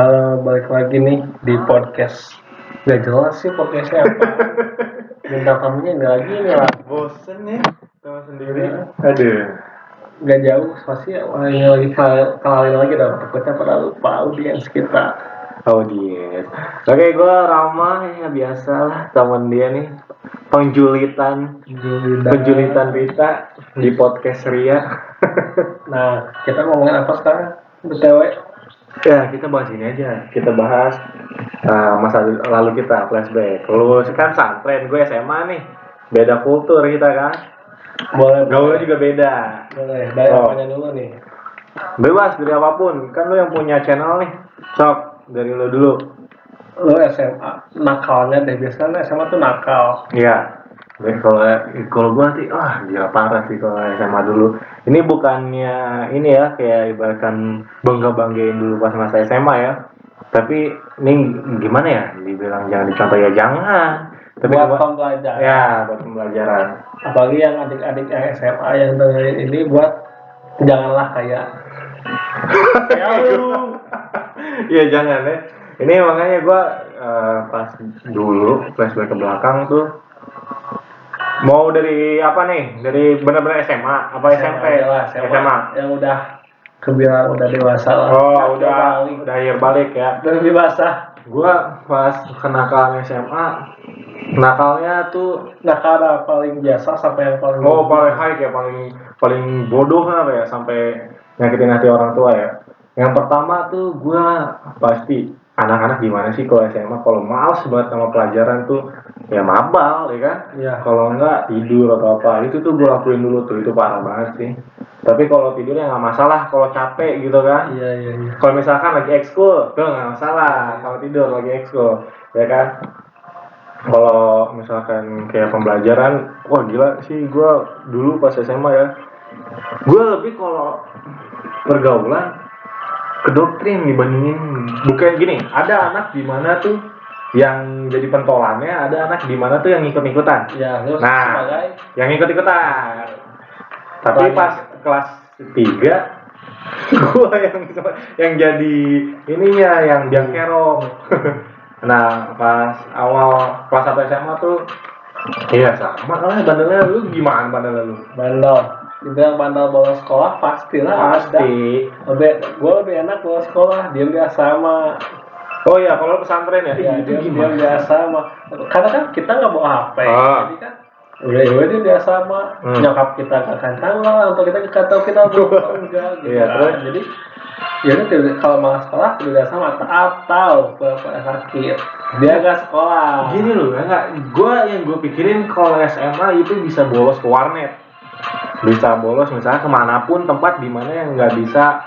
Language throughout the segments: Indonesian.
Halo, balik lagi nih di podcast. Gak jelas sih podcastnya apa. Bintang tamunya nggak lagi nih lah. Bosen ya sama sendiri. Aduh. Gak jauh, pasti orangnya lagi kal- kenalin lagi dong. Takutnya pada lupa audiens kita. Audiens. Oke, gue Rama ya biasa lah teman dia nih. Penjulitan, Julidan. penjulitan Rita di podcast Ria. Nah, kita ngomongin apa sekarang? BTW. Ya kita bahas ini aja. Kita bahas uh, masa lalu kita flashback. Lu kan santren, gue SMA nih. Beda kultur kita kan. Boleh, Gaulnya juga beda. boleh. Dari Oh. dulu nih? Bebas dari apa pun. Kan lu yang punya channel nih. Sok dari lu dulu. Lo SMA, nakalnya deh. Biasanya SMA tuh nakal. Iya. Baik, kalau kalau gua sih ah gila parah sih kalau SMA dulu. Ini bukannya ini ya kayak ibaratkan bangga banggain dulu pas masa SMA ya. Tapi ini gimana ya? Dibilang jangan dicontoh ya jangan. Tapi Buat pembelajaran. ya buat pembelajaran. apalagi yang adik-adik yang SMA yang dengerin ini buat janganlah kayak lu Iya jangan ya. Ini makanya gua eh, pas dulu flashback ke belakang tuh mau dari apa nih? Dari benar-benar SMA apa SMP? lah, SMA. yang udah kebilang udah dewasa lah Oh, Kaki udah balik. udah akhir balik ya. udah lebih basah Gua pas kenakalan SMA, nakalnya tuh nakal ada paling biasa sampai yang paling oh paling high ya, paling paling bodoh apa ya sampai nyakitin hati orang tua ya. Yang pertama tuh gua pasti anak-anak gimana sih kalau SMA kalau males banget sama pelajaran tuh ya mabal ya kan? Iya. kalau enggak tidur atau apa. Itu tuh gue lakuin dulu tuh itu parah banget sih. Tapi kalau tidur ya nggak masalah kalau capek gitu kan. Iya iya iya. Kalau misalkan lagi ekskul tuh nggak masalah. Kalau tidur lagi ekskul ya kan? Kalau misalkan kayak pembelajaran wah gila sih gue dulu pas SMA ya. Gue lebih kalau pergaulan ke doktrin dibandingin. Bukan gini ada anak di mana tuh yang jadi pentolannya ada anak di mana tuh yang ikut-ikutan ya Nah. sebagai yang ikut-ikutan. Tapi Banyak. pas kelas 3 gua yang yang jadi ininya yang biang kerok. nah, pas awal kelas 1 SMA tuh iya sama lah bandelnya lu gimana bandelnya lu? bandel dibilang bandel bolos sekolah pastilah ada Pasti. lebih gue lebih enak bolos sekolah dia biasa sama Oh iya, kalau pesantren ya? ya, itu dia, dia biasa mah karena kan kita nggak bawa HP Ah. jadi kan udah ya udah dia biasa mah Hmm. nyokap kita ke kantang lah untuk kita nggak tahu kita mau apa enggak gitu Iya, kan. terus? jadi ya tidak- kalau malas sekolah tidak sama atau bapak sakit dia nggak sekolah Gini loh, enggak, gua yang gue pikirin kalau SMA itu bisa bolos ke warnet. Bisa bolos misalnya ke mana pun tempat di mana yang nggak bisa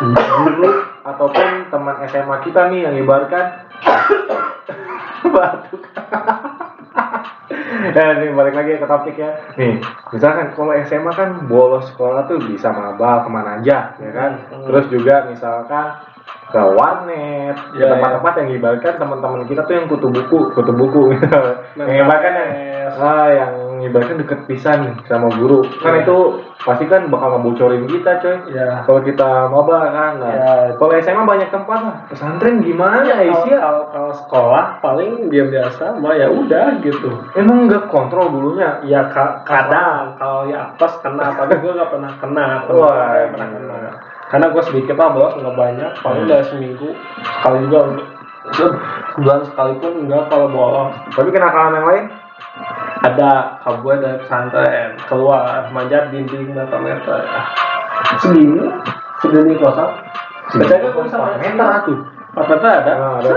guru ataupun teman SMA kita nih yang ibaratkan batuk. Nah, nih balik lagi ke topik ya. Nih, misalkan kalau SMA kan bolos sekolah tuh bisa mabal ke mana aja, ya kan? Hmm. Terus juga misalkan ke warnet, ke Ya, tempat-tempat yang ibaratkan teman-teman kita tuh yang kutu buku, kutu buku, yang ibaratkan yang Yes. ah, yang ibaratkan deket pisan sama guru, kan Ya. itu pasti kan bakal ngebocorin kita, coy. ya Kalau kita maba kan, nah, Ya. kalau SMA banyak tempat lah. Pesantren gimana Ya, kalau, kalau, sekolah paling dia biasa mah ya udah gitu Emang nggak kontrol dulunya? ya ka- kadang kalau ya apes kena tapi gue gak pernah kena temen Wah, yang pernah kena karena gue sedikit lah bolos nggak banyak paling Hmm. dari seminggu sekali juga sebulan sekalipun enggak kalau bolos Tapi kenakalan yang lain? Ada kabur dari pesantren keluar manjat dinding berapa meter segini segini kosong biasanya gue bisa meter tuh. empat meter ada Ah, ada.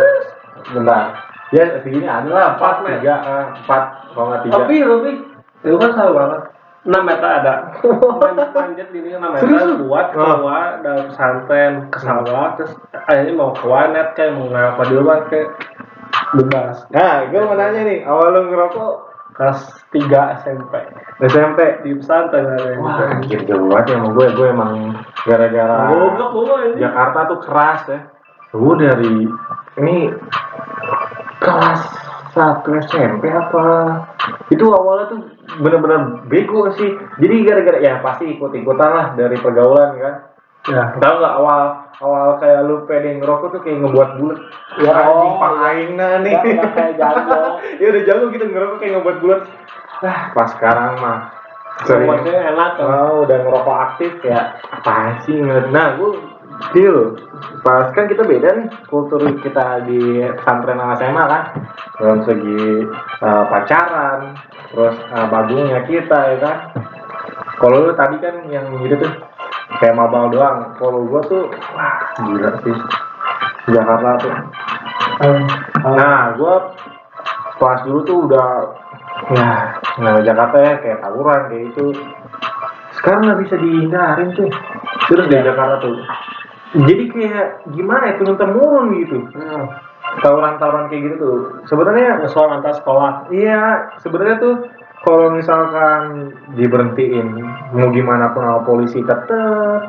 Bentar. Ya segini ada lah, empat, tiga, eh, empat, kalau nggak tiga. lebih lebih itu kan salah banget 6 meter ada Man- manjat dinding 6 meter Serius? buat Ah. keluar dari pesantren ke sawah terus akhirnya mau ke warnet kayak mau ngapa di luar kayak bebas Nah, gue mau nanya nih, awal lu ngerokok kelas 3 SMP SMP? di pesantren ada yang Wah, anjir jauh banget ya gue. Gue emang gara-gara goblok Jakarta tuh keras ya. Gue dari ini kelas satu SMP apa? Itu awalnya tuh bener-bener bego sih. Jadi gara-gara ya pasti ikut-ikutan lah dari pergaulan kan. Ya. Tahu nggak awal awal kayak lu pede ngerokok tuh kayak ngebuat bulat. Ya, anjing oh, pahaina nih. Nggak kayak jago. ya udah jago gitu ngerokok kayak ngebuat bulat. Nah, pas sekarang mah Semuanya enak kan. Oh, udah ngerokok aktif ya apa sih nah gue Gil, pas kan kita beda nih kultur kita di pesantren sama SMA kan dalam segi uh, pacaran terus uh, bagungnya kita ya kan kalau lu tadi kan yang gitu tuh kayak mabal doang. Kalau gua tuh wah gila sih. Jakarta tuh. Nah gua pas dulu tuh udah ya nah Jakarta ya kayak tawuran kayak itu sekarang nggak bisa dihindarin tuh. Terus di Jakarta tuh. Jadi kayak gimana ya turun temurun gitu. Hmm. tawuran-tawuran kayak gitu tuh. Sebenarnya Musuhan antar sekolah. Iya, sebenarnya tuh kalau misalkan diberhentiin mau gimana pun sama polisi tetep.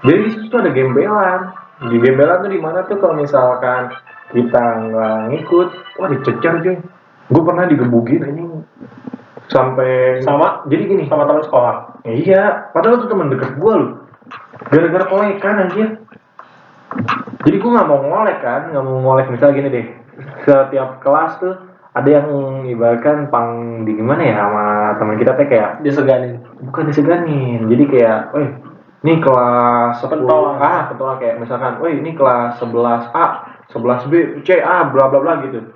Jadi di situ tuh ada gembelan. Di gembelan tuh di mana tuh kalau misalkan kita nggak ngikut, wah dicecar cuy. Gue pernah digebukin ini sampai Sama? Jadi gini, Sama teman sekolah. Iya, padahal tuh teman deket gue loh. Gara-gara kolekan aja. Jadi gue nggak mau ngolek kan, nggak mau ngolek misalnya gini deh. Setiap kelas tuh ada yang ibaratkan pang di gimana ya sama teman kita teh kayak Diseganin. bukan diseganin. Jadi kayak, eh ini kelas 10 Pentolan. ah pentolan kayak misalkan, woi ini kelas 11 A, 11 B, C, A, bla bla bla gitu.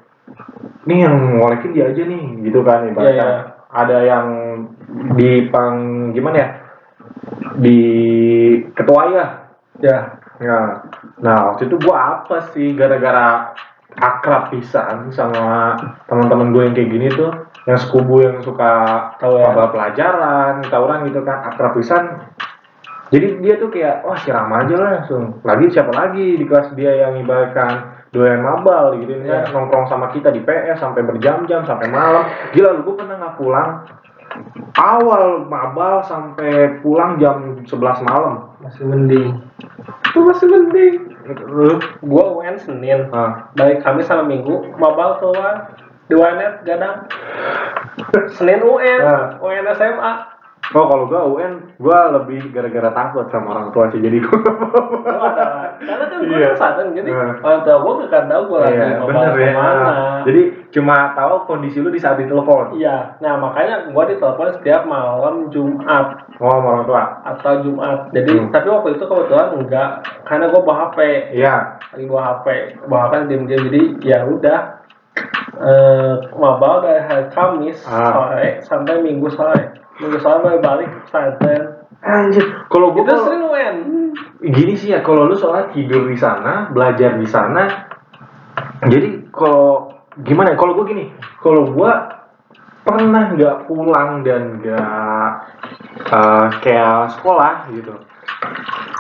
Nih yang ngolekin dia aja nih, gitu kan. Iya, iya. Ada yang di pang gimana ya? Di ketua ya. Ya. Ya. Nah, waktu itu gua apa sih gara-gara akrab pisan sama teman-teman gue yang kayak gini tuh, yang sekubu yang suka Tawuran. mabal pelajaran, tawuran gitu kan, akrab pisan. Jadi dia tuh kayak, wah siram aja lah langsung. Lagi siapa lagi di kelas dia yang ibaratkan doyan mabal gitu Iya. kan, nongkrong sama kita di PS sampai berjam-jam sampai malam. Gila lu gue pernah nggak pulang awal mabal sampai pulang jam 11 malam. Masih mending. Itu masih mending. Lu Gua UN Senin. ah, Dari Kamis sama Minggu, mabal keluar di Wanet gadang. Senin UN, Nah. UN SMA. Oh kalau gua UN, gua lebih gara-gara takut sama orang tua sih jadi gua. Ada, karena kan gua Iya. pesantren, jadi Nah. orang tua gua gak tahu gua lagi Iya, bener ya. ke mana. Jadi cuma tahu kondisi lu di saat ditelepon. Iya, nah makanya gua ditelepon setiap malam Jumat Oh, sama orang tua. atau Jumat. Jadi Hmm. tapi waktu itu kebetulan enggak, karena gua bawa HP, Iya. lagi bawa HP, bawa HP diem-diem. Jadi ya udah, eh mabal dari hari Kamis Ah. sore sampai Minggu sore. Minggu sore baru balik ke pesantren. Anjir, kalau gua Itu sering gini sih ya, kalau lu soal tidur di sana, belajar di sana, jadi kalau gimana? ya, Kalau gua gini, kalau gua pernah nggak pulang dan nggak eh, kayak sekolah gitu.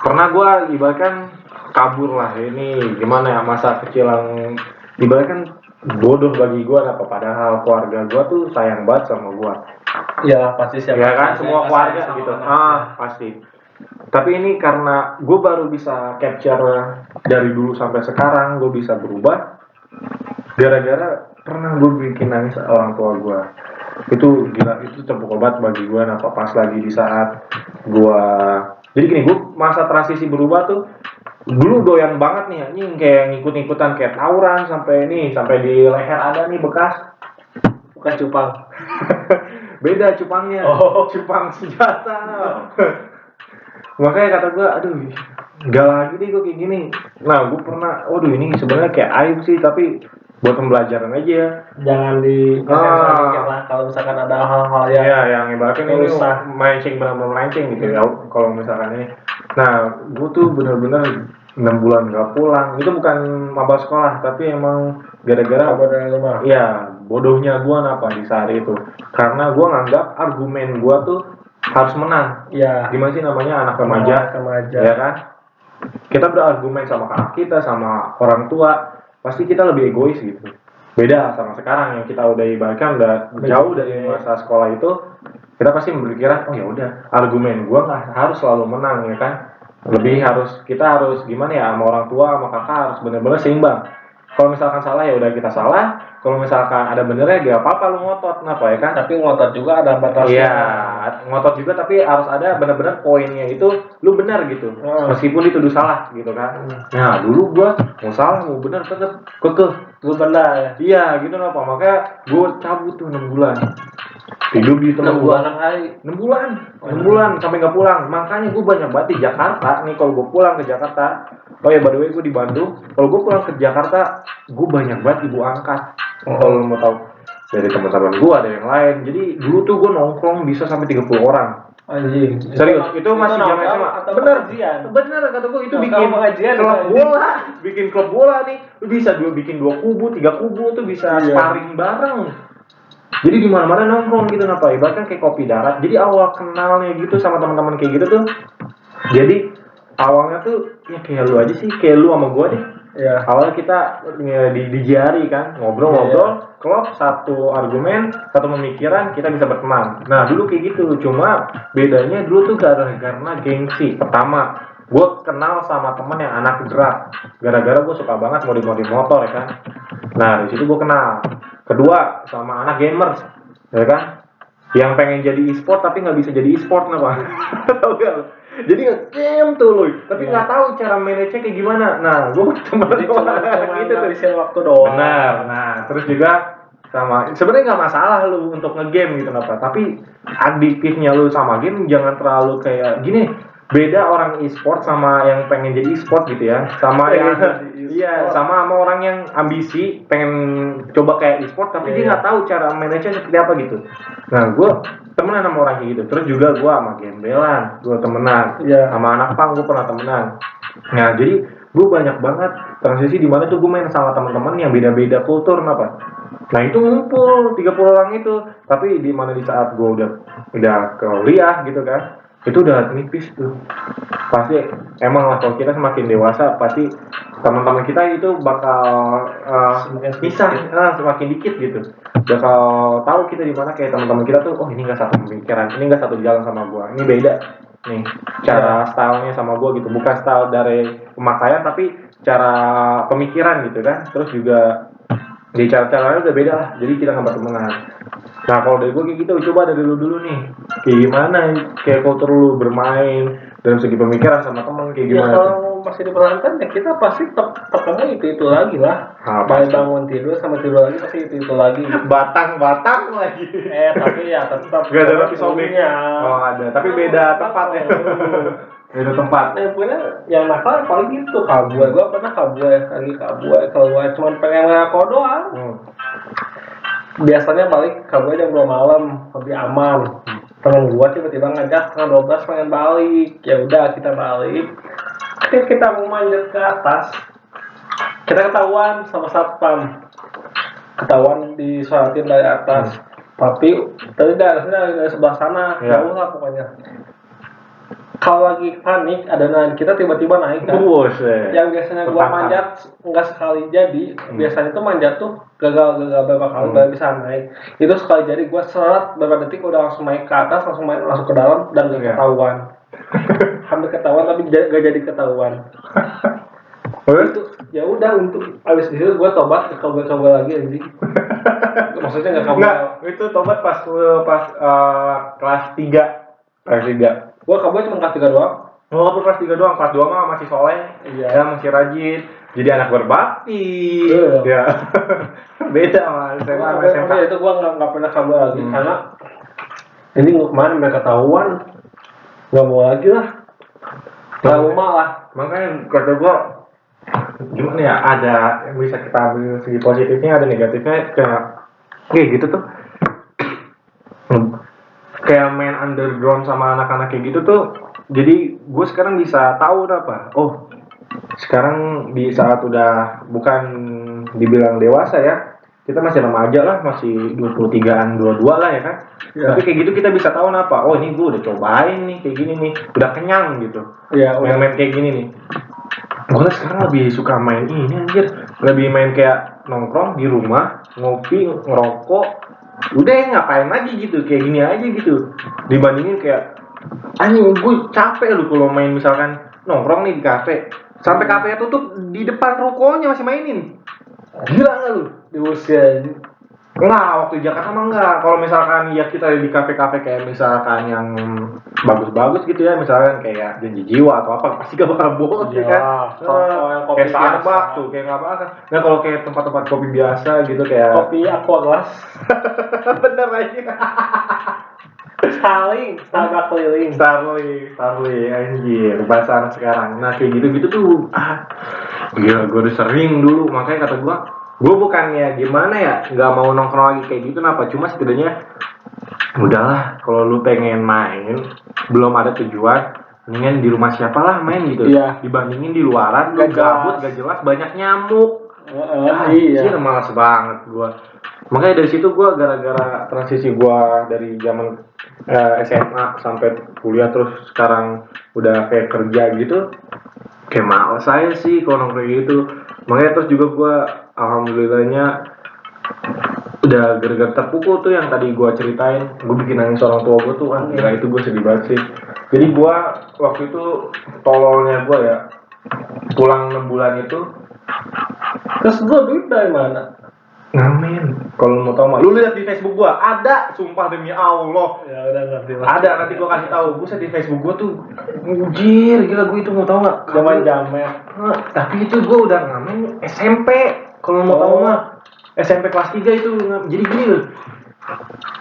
Pernah gua ibaratkan kabur lah ini gimana ya masa kecil yang ibaratkan bodoh bagi gua apa padahal keluarga gua tuh sayang banget sama gua Ya pasti siapa. ya kan semua keluarga gitu ah pasti tapi ini karena gue baru bisa capture dari dulu sampai sekarang gue bisa berubah gara-gara pernah gue bikin nangis orang tua gue itu gila itu terpukul banget bagi gue nah pas lagi di saat gue jadi gini gue masa transisi berubah tuh dulu doyan banget nih anjing kayak ngikut-ngikutan kayak tawuran sampai ini sampai di leher ada nih bekas. Bukan cupang. beda cupangnya. Oh. cupang senjata. Makanya kata gue aduh nggak lagi deh gue kayak gini. Nah gue pernah waduh ini sebenarnya kayak aib sih tapi buat pembelajaran aja Jangan di Ah. lah kalau misalkan ada hal-hal yang ya yang ibaratnya ini Usah. melenceng benar-benar melenceng gitu ya kalau misalkan ini nah gue tuh bener-bener enam bulan gak pulang itu bukan maba sekolah tapi emang gara-gara. Iya, bodohnya gua kenapa di saat itu? Karena gua nganggap argumen gua tuh harus menang. Ya. Gimana sih namanya anak remaja? Remaja. Ya kan? Kita berargumen sama kakak kita, sama orang tua, pasti kita lebih egois gitu. Beda sama sekarang yang kita udah ibaratkan udah jauh dari masa sekolah itu, kita pasti berpikiran, oh ya udah, argumen gua nggak harus selalu menang ya kan? Lebih harus kita harus gimana ya sama orang tua, sama kakak harus benar-benar seimbang. kalau misalkan salah ya udah kita salah kalau misalkan ada benernya gak apa-apa lu ngotot kenapa ya kan Tapi ngotot juga ada batasnya. Iya, ngotot juga tapi harus ada benar-benar poinnya itu lu benar gitu. Hmm. Meskipun dituduh salah gitu kan. Nah, dulu gua mau salah mau benar tetap kekeh. Gue benar ya. Iya, gitu loh Pak. Makanya gua cabut tuh 6 bulan. Hidup di tempat Enam gua bulan enam hari. 6 bulan. 6 bulan sampai nggak pulang. Makanya gua banyak banget di Jakarta nih kalau gua pulang ke Jakarta. Oh ya, by the way gua di Bandung. Kalau gua pulang ke Jakarta, gua banyak banget ibu angkat. Kalau lu mau tahu dari teman-teman gua ada yang lain. Jadi dulu tuh gua nongkrong bisa sampai 30 orang. Anjing. Serius, itu masih zaman SMA. Bener. pengajian? Bener kata gua itu bikin pengajian klub itu, bola, bikin klub bola nih. Lu bisa dua bikin dua kubu, tiga kubu tuh bisa Iya. sparring bareng. Jadi di mana-mana nongkrong gitu napa ibaratkan kayak kopi darat. Jadi awal kenalnya gitu sama teman-teman kayak gitu tuh. Jadi awalnya tuh ya kayak lu aja sih, kayak lu sama gua deh. Iya. Awalnya kita ya, di, di jari kan, ngobrol-ngobrol, klop satu argumen, satu pemikiran, kita bisa berteman. Nah dulu kayak gitu, cuma bedanya dulu tuh gara karena gengsi. Pertama, gue kenal sama temen yang anak drag, gara-gara gue suka banget modif-modif motor ya kan. Nah di situ gue kenal. Kedua, sama anak gamers, ya kan, yang pengen jadi e-sport tapi nggak bisa jadi e-sport kenapa? Tahu gak? Jadi nge-game tuh loh, tapi Iya. nggak tahu cara manage kayak gimana. Nah, gue cuma gitu tuh. ngabisin waktu doang. Benar. Nah, terus juga sama sebenarnya nggak masalah lu untuk ngegame gitu apa tapi adiktifnya lu sama game jangan terlalu kayak gini beda orang e-sport sama yang pengen jadi e-sport gitu ya. Sama Pengen yang e-sport. iya sama sama orang yang ambisi pengen coba kayak e-sport tapi dia Iya. nggak tahu cara manage seperti apa gitu. Nah gue temenan sama orang kayak gitu. Terus juga gue sama gembelan gue temenan. Iya. sama anak pang gue pernah temenan. Nah jadi gue banyak banget transisi di mana tuh gue main sama teman-teman yang beda-beda kultur apa nah itu ngumpul 30 orang itu. Tapi di mana di saat gue udah udah kuliah gitu kan itu udah nipis tuh. Pasti emang lah kalau kita semakin dewasa pasti teman-teman kita itu bakal uh, Semakin bisa ah, semakin dikit gitu. Bakal tahu kita di mana kayak teman-teman kita tuh oh ini nggak satu pemikiran ini nggak satu jalan sama gua ini beda nih cara stylenya sama gua gitu. Bukan style dari pemakaian tapi cara pemikiran gitu kan. Terus juga di cara caranya udah beda lah jadi kita nggak berteman nah kalau dari gua kayak gitu coba dari lu dulu nih kayak gimana kayak kultur lu bermain dalam segi pemikiran sama temen kayak Ya gimana tuh? kalau masih dipertahankan ya kita pasti ketemu itu itu lagi lah. Ah, Baik pasti. bangun tidur sama tidur lagi pasti itu itu lagi. batang-batang lagi eh tapi ya tetap. Gak ada tapi sobek. Punya. Oh ada, tapi beda tempat ya. beda tempat. Eh, punya yang nakal paling gitu kabur. Gua pernah kabur lagi kabur keluar cuma pengen ngerokok doang. Hmm. Biasanya balik kabur jam 2 malam lebih aman. Temen gua tiba-tiba ngajak setengah 12 pengen balik. Ya udah kita balik. Ketika kita mau manjat ke atas, kita ketahuan sama satpam. Ketahuan disuaratin dari atas. Tapi tadi dari, dari, dari sebelah sana, Ya. jauh lah pokoknya. Kalau lagi panik, adrenalin kita tiba-tiba naik kan. Bus ya. yang biasanya gua Tertangkap. manjat nggak sekali jadi biasanya tuh manjat tuh gagal gagal beberapa kali Hmm. baru bisa naik itu sekali jadi gua seret beberapa detik udah langsung naik ke atas langsung main langsung ke dalam dan gak Iya. ketahuan hampir ketahuan tapi gak jadi ketahuan itu ya udah untuk abis itu gua tobat ke kabel kabel lagi anjing maksudnya nggak kabel Enggak, itu tobat pas pas eh, kelas 3. Kelas 3. Gua kabel cuma kelas tiga doang Oh, aku kelas 3 doang, kelas 2 mah masih soleh. Iya. Ya, masih rajin. Jadi anak berbakti. Iya. Ya. Beda sama SMA sama Gua- gua- itu gua nggak nggak pernah kabel lagi Hmm. karena ini nggak kemarin mereka ketahuan nggak mau lagi lah trauma lah Makanya kata gua gimana ya ada yang bisa kita ambil segi positifnya ada negatifnya kayak kayak gitu tuh kayak main underground sama anak-anak kayak gitu tuh jadi gue sekarang bisa tahu apa. Oh sekarang di saat udah bukan dibilang dewasa ya kita masih remaja lah masih 23an 22 lah ya kan? Ya. tapi kayak gitu kita bisa tahu apa? Oh ini gue udah cobain nih kayak gini nih udah kenyang gitu. Ya udah. Main-main kayak gini nih. Gue sekarang lebih suka main ini anjir. Lebih main kayak nongkrong di rumah ngopi ngerokok udah ya ngapain lagi gitu? Kayak gini aja gitu. Dibandingin kayak anjing gue capek lu kalau main misalkan nongkrong nih di kafe. Sampai kafe tutup di depan rukonya masih mainin. Gila nggak lu? diusir Enggak, waktu di Jakarta mah enggak. Kalau misalkan ya kita di kafe-kafe kayak misalkan yang bagus-bagus gitu ya, misalkan kayak janji jiwa atau apa, pasti gak bakal bohong Iya, ya kan. kalau yang kopi kayak Starbucks tuh, kayak nggak bakal. Nah kalau kayak tempat-tempat kopi biasa gitu kayak kopi gelas bener aja. Starling Starbucks keliling Starly, Starly, anjir, bahasa anak sekarang. Nah kayak gitu-gitu tuh, ah, gila, gue udah sering dulu, makanya kata gue, gue bukannya gimana ya, nggak mau nongkrong lagi kayak gitu, kenapa? Cuma setidaknya, udahlah, kalau lu pengen main, belum ada tujuan, mendingan di rumah siapa lah main gitu. Iya. Dibandingin di luaran, lu Gak gabut, gak jelas, banyak nyamuk. Heeh, Ah, iya Anjir, males banget gua. Makanya dari situ gua gara-gara transisi gua dari zaman eh, SMA sampai kuliah terus sekarang udah kayak kerja gitu kayak males saya sih kalau nongkrong gitu. Makanya terus juga gua alhamdulillahnya udah gara-gara terpukul tuh yang tadi gua ceritain gue bikin nangis orang tua gue tuh ah gila itu gue sedih banget sih jadi gua waktu itu tololnya gua ya pulang 6 bulan itu terus gua duit dari mana Ngamen. Kalau mau tau mah, lu lihat di Facebook gua ada, sumpah demi Allah. ya udah ngerti lah Ada nanti gua kasih tahu. Buset di Facebook gua tuh mujir, gila gua itu mau tau nggak? zaman jamet tapi itu gua udah ngamen SMP. Kalau mau tau Oh. mah SMP kelas 3 itu jadi gini loh.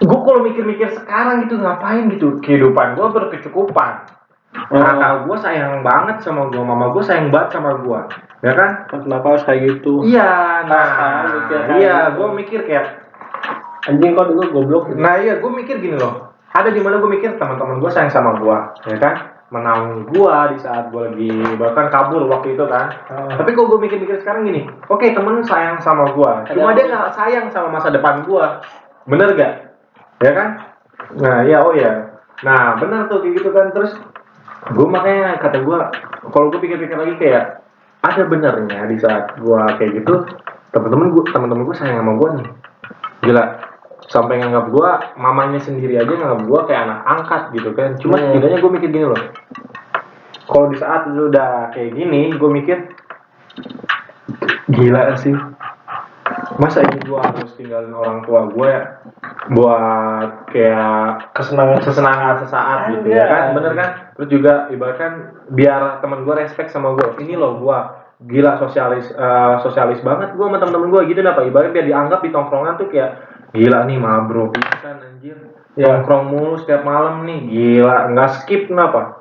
Gue kalau mikir-mikir sekarang gitu ngapain gitu kehidupan gua berkecukupan. Kakak gua sayang banget sama gua, mama gua sayang banget sama gua, ya kan? kenapa harus kayak gitu Iya, nah, Nah, iya, gitu. gue mikir kayak, anjing kok dulu goblok gitu nah iya, gue mikir gini loh, ada di mana gue mikir teman-teman gue sayang sama gue, ya kan, menaungi gue di saat gue lagi bahkan kabur waktu itu kan. Ah. Tapi kok gue mikir-mikir sekarang gini, oke temen sayang sama gue, cuma dia nggak sayang sama masa depan gue, bener gak? Ya kan? Nah iya, oh ya, nah bener tuh kayak gitu kan, terus gue makanya kata gue, kalau gue pikir-pikir lagi kayak ada benernya di saat gue kayak gitu, temen-temen gue, temen-temen gue sayang sama gue nih, gila sampai nganggap gue mamanya sendiri aja nganggap gue kayak anak angkat gitu kan. Cuma Hmm. setidaknya gue mikir gini loh. Kalau di saat lu udah kayak gini gue mikir gila sih. Masa ini gue harus tinggalin orang tua gue ya buat kayak kesenangan kesenangan sesaat gitu ya kan? Bener kan? Terus juga ibaratkan biar teman gue respect sama gue ini loh gue gila sosialis eh, sosialis banget gue sama temen-temen gue gitu apa ibaratnya biar dianggap di tongkrongan tuh kayak gila nih mabro kan anjir. Ya. nongkrong mulu setiap malam nih. Gila nggak skip kenapa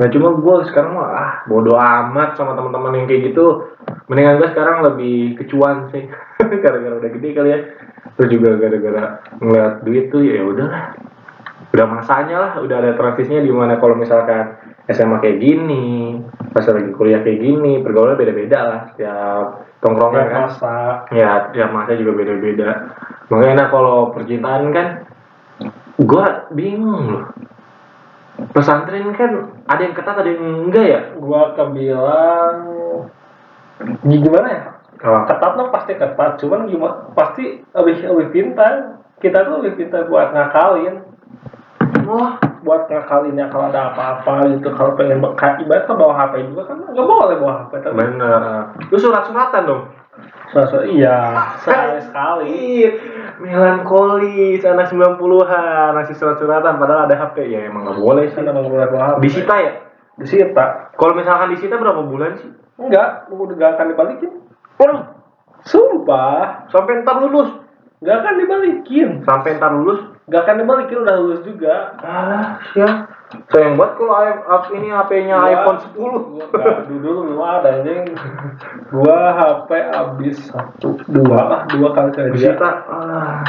nah cuma gue sekarang mah ah bodoh amat sama teman-teman yang kayak gitu. Mendingan gue sekarang lebih kecuan sih. Gara-gara udah gede kali ya. Terus juga gara-gara ngeliat duit tuh ya udahlah. Udah masanya lah udah ada transisinya di mana kalau misalkan SMA kayak gini pas lagi kuliah kayak gini pergaulannya beda-beda lah setiap tongkrongan kan. masa. Ya tiap masa juga beda-beda. Makanya kalau percintaan kan gua bingung loh. Pesantren kan ada yang ketat ada yang enggak ya? Gua kebilang gimana ya? Kalau ketat mah pasti ketat. Cuman gimana pasti lebih lebih pintar. Kita tuh lebih pintar buat ngakalin. Wah buat ngakalinnya kalau ada apa-apa gitu kalau pengen bekat ibarat kan bawa HP juga kan nggak boleh bawa HP tapi bener lu surat-suratan dong? So, iya sekali sekali. Iya, melankolis anak 90-an ngasih surat-suratan padahal ada HP ya emang nggak boleh sih. Emang boleh bawa HP disita ya? Disita. Kalau misalkan disita berapa bulan sih? Enggak udah gak akan dibalikin. Waduh, sumpah. Sampai ntar lulus. Gak akan dibalikin. Sampai ntar lulus gak akan dibalikin udah lulus juga. Alah ya. Sayang banget kalau ini HP-nya iPhone 10 gua dulu belum ada anjing. Gua HP habis satu dua lah dua kali kerja disita. Ah.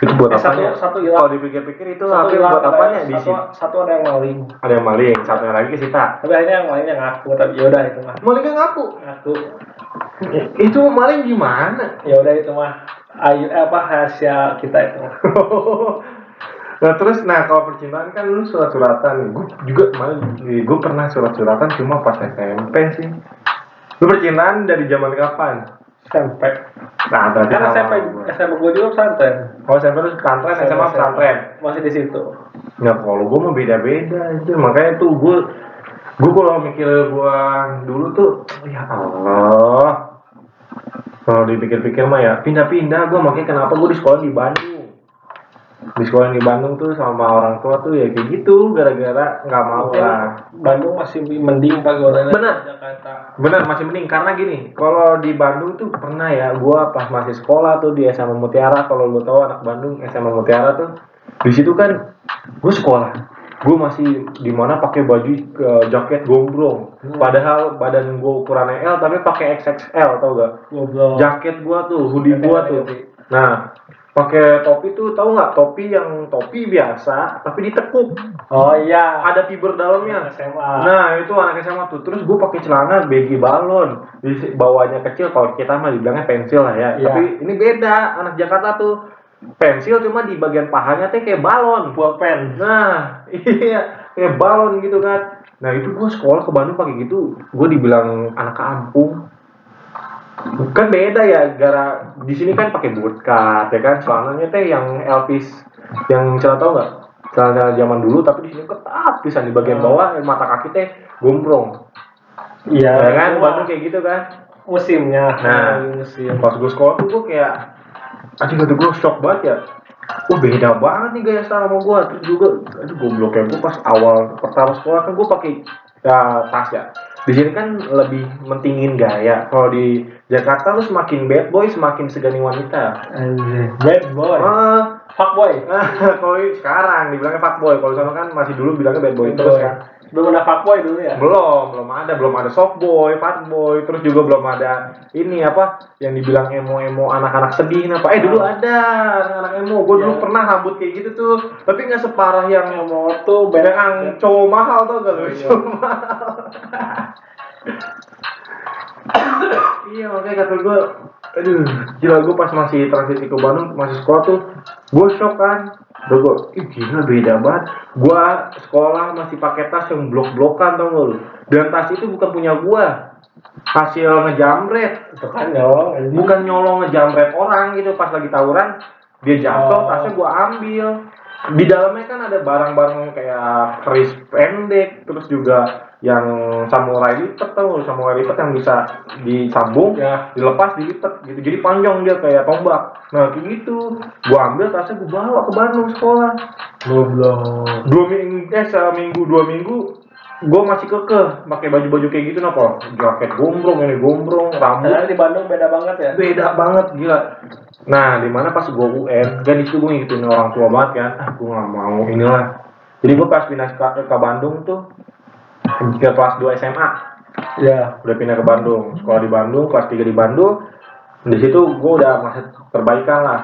itu buat Eh, apa satu- satu hilang. kalau dipikir-pikir itu satu HP hilang, buat ada- apanya? di satu, satu ada yang maling. Ada yang maling satunya lagi disita. Tapi akhirnya yang lainnya ngaku tapi yaudah itu mah. Malingnya ngaku? Ngaku. Itu maling gimana? Ya udah itu mah ayo eh, apa rahasia kita itu. Nah terus nah kalau percintaan kan lu surat-suratan. Gue juga kemarin gue pernah surat-suratan cuma pas SMP sih. Lu percintaan dari zaman kapan? SMP nah berarti kan SMP. SMP gua. Juga pesantren. Kalau SMP lu pesantren SMA pesantren? Masih di situ. Ya kalau gue mau beda-beda aja. Makanya tuh gue gue kalau mikir gue dulu tuh ya Allah kalau dipikir-pikir mah ya pindah-pindah. Gue makanya kenapa? Gue di sekolah di Bandung. Di sekolah di Bandung tuh sama orang tua tuh ya kayak gitu gara-gara nggak mau lah. Bandung masih mending pak gorengan Bener. Jakarta. Bener masih mending. Karena gini kalau di Bandung tuh pernah ya gue pas masih sekolah tuh di SMA Mutiara kalau lo tahu anak Bandung SMA Mutiara tuh di situ kan gue sekolah gue masih di mana pakai baju eh, jaket gombrong padahal badan gue ukurannya L tapi pakai XXL tau gak ngobrol jaket gua tuh, hoodie gua tuh. Nah, pakai topi tuh tahu nggak? Topi yang topi biasa tapi ditekuk. oh iya Ada fiber dalamnya. SMA Nah, itu anak SMA tuh. Terus gua pakai celana baggy balon. Di bawahnya kecil kalau kita mah dibilangnya pensil lah ya. Iya. Tapi ini beda. Anak Jakarta tuh pensil cuma di bagian pahanya tuh kayak balon. buat pen Nah, iya, kayak balon gitu kan. Nah, itu gua sekolah ke Bandung pakai gitu. Gua dibilang anak kampung. Kan beda ya, gara di sini kan pakai bootcut ya kan, celananya teh yang Elvis yang celana tau nggak? Celana zaman dulu tapi di sini ketat pisan di bagian bawah mata kaki teh gombrong. iya Ya kan, Bandung kayak gitu kan. musimnya Nah. Musim Pas gue sekolah tuh gue kayak kata gue shock banget ya Wah beda banget nih gaya style sama gue Terus juga Aduh goblok ya gue pas awal pertama sekolah kan gue pakai ya, tas ya. Di sini kan lebih mentingin gaya. Kalau di Jakarta lu semakin bad boy semakin segani wanita. Bad boy? Ah. Fuck boy kalau sekarang dibilangnya fuck boy kalau sana kan masih dulu bilangnya bad boy terus kan belum ada fuck boy dulu ya? Belum belum ada belum ada soft boy fat boy terus juga belum ada ini apa yang dibilang emo emo anak-anak sedih apa. Eh dulu ada anak-anak emo gue dulu Ya. pernah rambut kayak gitu tuh tapi nggak separah yang mau tuh beda yang cowok mahal tuh gak lu? Iya. cowok mahal. Iya makanya kata gue aduh gila gue pas masih transisi ke Bandung masih sekolah tuh gue shock kan Gue, ih gila beda banget. Gue sekolah masih pakai tas yang blok-blokan tau gak lu? Dan tas itu bukan punya gue Hasil ngejamret. Itu kan nyolong Bukan nyolong ngejamret orang gitu. Pas lagi tawuran Dia jatuh, Oh. tasnya gue ambil. Di dalamnya kan ada barang-barang kayak keris pendek Terus juga yang samurai lipat tau gak? Samurai lipat yang bisa disambung ya. dilepas dilipat gitu. Jadi panjang dia kayak tombak. Nah kayak gitu. Gua ambil tasnya gua bawa ke Bandung sekolah. Goblok. Dua minggu eh seminggu dua minggu gua masih kekeh. Pakai baju-baju kayak gitu napa jaket gombrong ini gombrong karena rambut di Bandung beda banget ya. Beda banget gila. Nah di mana pas gua UN kan itu gua ngikutin orang tua banget kan. Ah gua nggak mau inilah. Jadi gua pas pindah ke, ke Bandung tuh ke kelas 2 SMA ya udah pindah ke Bandung. Sekolah di Bandung kelas 3 di Bandung. Di situ gue udah masih perbaikan lah.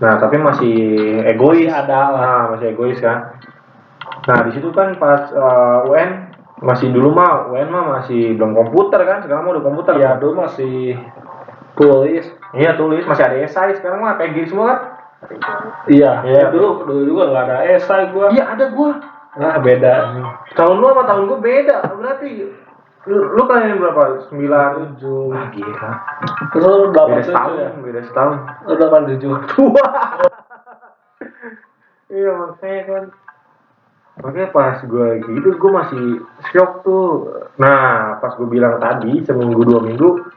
Nah tapi masih egois. Masih ada lah. nah, masih egois kan. Nah di situ kan pas eh, UN masih dulu mah UN mah masih belum komputer kan. Sekarang mah udah komputer. Ya dulu masih tulis. Iya tulis. Masih ada esai sekarang mah kayak gini semua kan. Iya. Iya. dulu dulu juga nggak ada esai gua. Iya ada gua nah beda tahun lu sama tahun gua beda berarti lu, lu kalian berapa? Sembilan tujuh. Ah gila. Terus lu delapan beda tujuh setahun ya beda setahun. Lu delapan tujuh. Tua iya makanya kan makanya pas gue gitu gue masih shock tuh. Nah pas gue bilang tadi seminggu dua minggu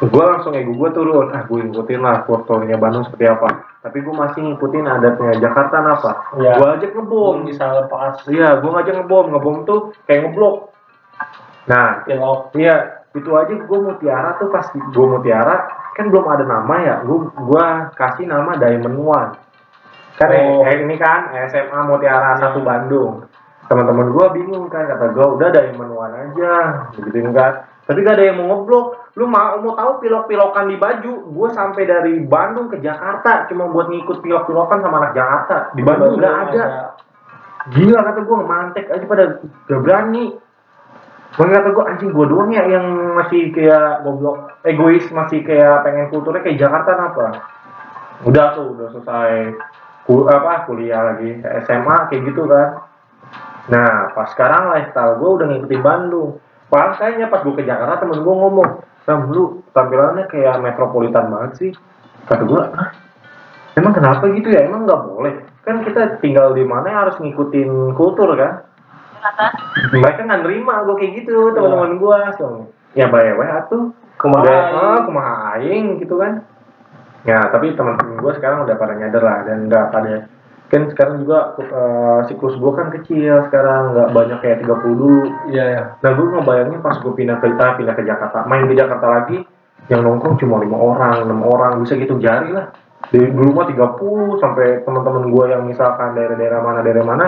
gue langsung ego gue turun ah gue ngikutin lah fotonya Bandung seperti apa tapi gue masih ngikutin adatnya Jakarta apa Iya. gue ajak ngebom bisa lepas iya gue ngajak ngebom ngebom tuh kayak ngeblok nah pilok Iya, itu aja gue mutiara tuh pas gue mutiara kan belum ada nama ya, gue gua kasih nama Diamond One. Kan Oh. eh, ini kan SMA Mutiara Iya. satu Bandung. Teman-teman gue bingung kan kata gue udah Diamond One aja, begitu kan. Tapi gak ada yang mau ngeblok. Lu mau mau tahu pilok-pilokan di baju? Gue sampai dari Bandung ke Jakarta cuma buat ngikut pilok-pilokan sama anak Jakarta. Di Bandung nggak ada. Gila kata gue mantek aja pada gak berani. Makanya kata gue anjing gue doang ya yang masih kayak goblok egois masih kayak pengen kulturnya kayak Jakarta apa? Udah tuh udah selesai ku, apa kuliah lagi SMA kayak gitu kan. Nah pas sekarang lifestyle gue udah ngikutin Bandung. Pas kayaknya pas gue ke Jakarta temen gue ngomong, Sam lu tampilannya kayak metropolitan banget sih. Kata gue, ah emang kenapa gitu ya? Emang nggak boleh? Kan kita tinggal di mana harus ngikutin kultur kan? mereka nggak nerima gue kayak gitu teman-teman gue so ya by way tuh Kemarin. udah ah, kumaha aing gitu kan ya tapi teman-teman gue sekarang udah pada nyadar lah dan udah pada kan sekarang juga eh, siklus gue kan kecil sekarang nggak banyak kayak 30 dulu Iya ya. nah gue ngebayangin pas gue pindah ke kita pindah ke Jakarta main di Jakarta lagi yang nongkrong cuma lima orang enam orang bisa gitu jari lah dari dulu mah 30 sampai teman-teman gue yang misalkan daerah-daerah mana daerah mana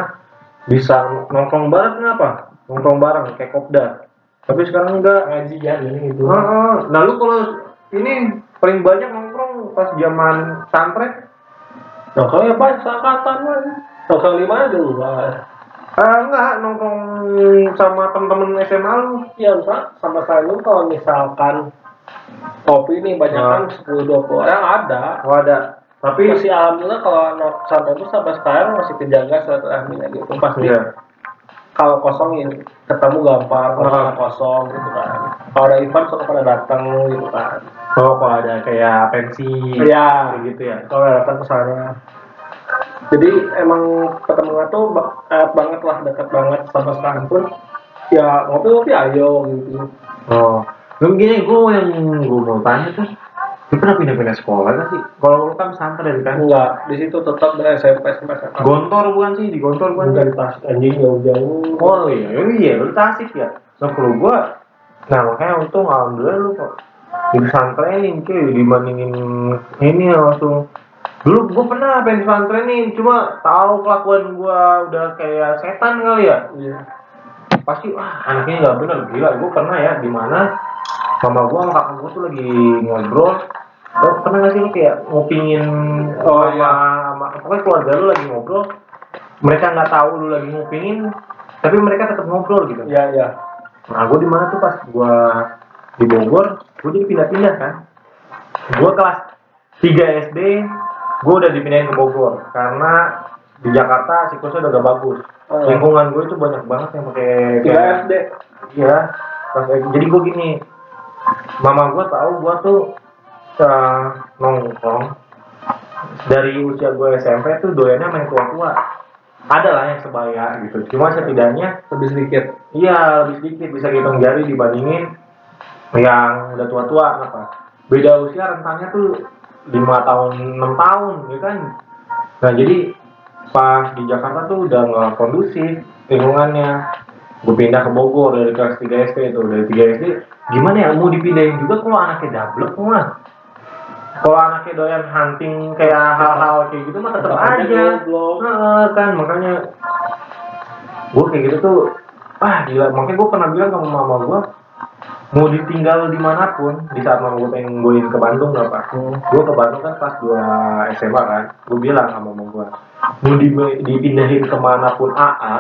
bisa nongkrong bareng kenapa nongkrong bareng kayak kopdar tapi sekarang enggak Ngaji ya ini gitu. Heeh. Nah lu kalau ini paling banyak nongkrong pas zaman santren? Nah kalau ya pas angkatan kan. Nongkrong di mana dulu Pak? Ah enggak nongkrong sama temen-temen SMA lu. Iya Pak, sama saya dulu kalau misalkan kopi nih banyak kan 10-20 orang ada. Oh ada. Tapi Masih alhamdulillah kalau not sampai itu sampai sekarang masih kejaga silaturahminya gitu. Pasti iya. kalau kosong ya ketemu gampang, kalau Ah. nggak kosong gitu kan. Kalau ada event suka pada datang gitu kan. Oh kalau ada kayak pensi Iya. kayak gitu ya. kalau datang ke sana. Jadi emang ketemunya tuh erat banget lah, dekat banget sama sekarang pun. Ya ngopi-ngopi ayo gitu. Oh. Lu gini gue yang gue mau tanya tuh lu pernah pindah-pindah sekolah gak sih? Kalau lu kan santren kan? Enggak, di situ tetap dari SMP sampai SMA. Gontor bukan sih? Di Gontor bukan? Bukan di tas anjing jauh-jauh. Oh iya, oh iya, lu Tasik ya. Nah kalau gua, nah makanya untung alhamdulillah lu kok di pesantrenin cuy dibandingin ini langsung. Dulu gua pernah pengen pesantrenin, cuma tahu kelakuan gua udah kayak setan kali ya. Iya. Pasti wah anaknya nggak bener gila. Gua pernah ya di mana mama gua sama kakak gua tuh lagi ngobrol. Oh, pernah gak sih lu kayak ngupingin Oh, sama, sama pokoknya keluarga lu lagi ngobrol mereka nggak tahu lu lagi ngupingin tapi mereka tetap ngobrol gitu Iya, iya. Nah, gue di mana tuh pas gue di Bogor, gue jadi pindah-pindah kan. Gue kelas 3 SD, gue udah dipindahin ke Bogor karena di Jakarta siklusnya udah gak bagus. Oh. Lingkungan gue itu banyak banget yang pakai kayak SD. iya. Pas- Jadi gue gini, mama gue tahu gue tuh eh, nongkrong dari usia gue SMP tuh doyannya main tua-tua. Ada lah yang sebaya gitu. Cuma setidaknya Lebih sedikit. Iya, lebih sedikit bisa hitung jari dibandingin yang udah tua-tua apa. Beda usia rentangnya tuh lima tahun, enam tahun, ya kan. Nah jadi pas di Jakarta tuh udah nggak kondusif lingkungannya. Gue pindah ke Bogor dari kelas 3 SD itu dari 3 SD. Gimana ya mau dipindahin juga kalau anaknya dablek mah. Kalau anaknya doyan hunting kayak hal-hal kayak gitu mah tetap aja. Heeh, kan makanya gue kayak gitu tuh ah gila makanya gue pernah bilang sama mama gue mau ditinggal di mana pun di saat mama gue pengen goin ke Bandung gak pak Hmm. gue ke Bandung kan kelas 2 SMA kan gue bilang sama mama gue mau di, dipindahin ke mana pun AA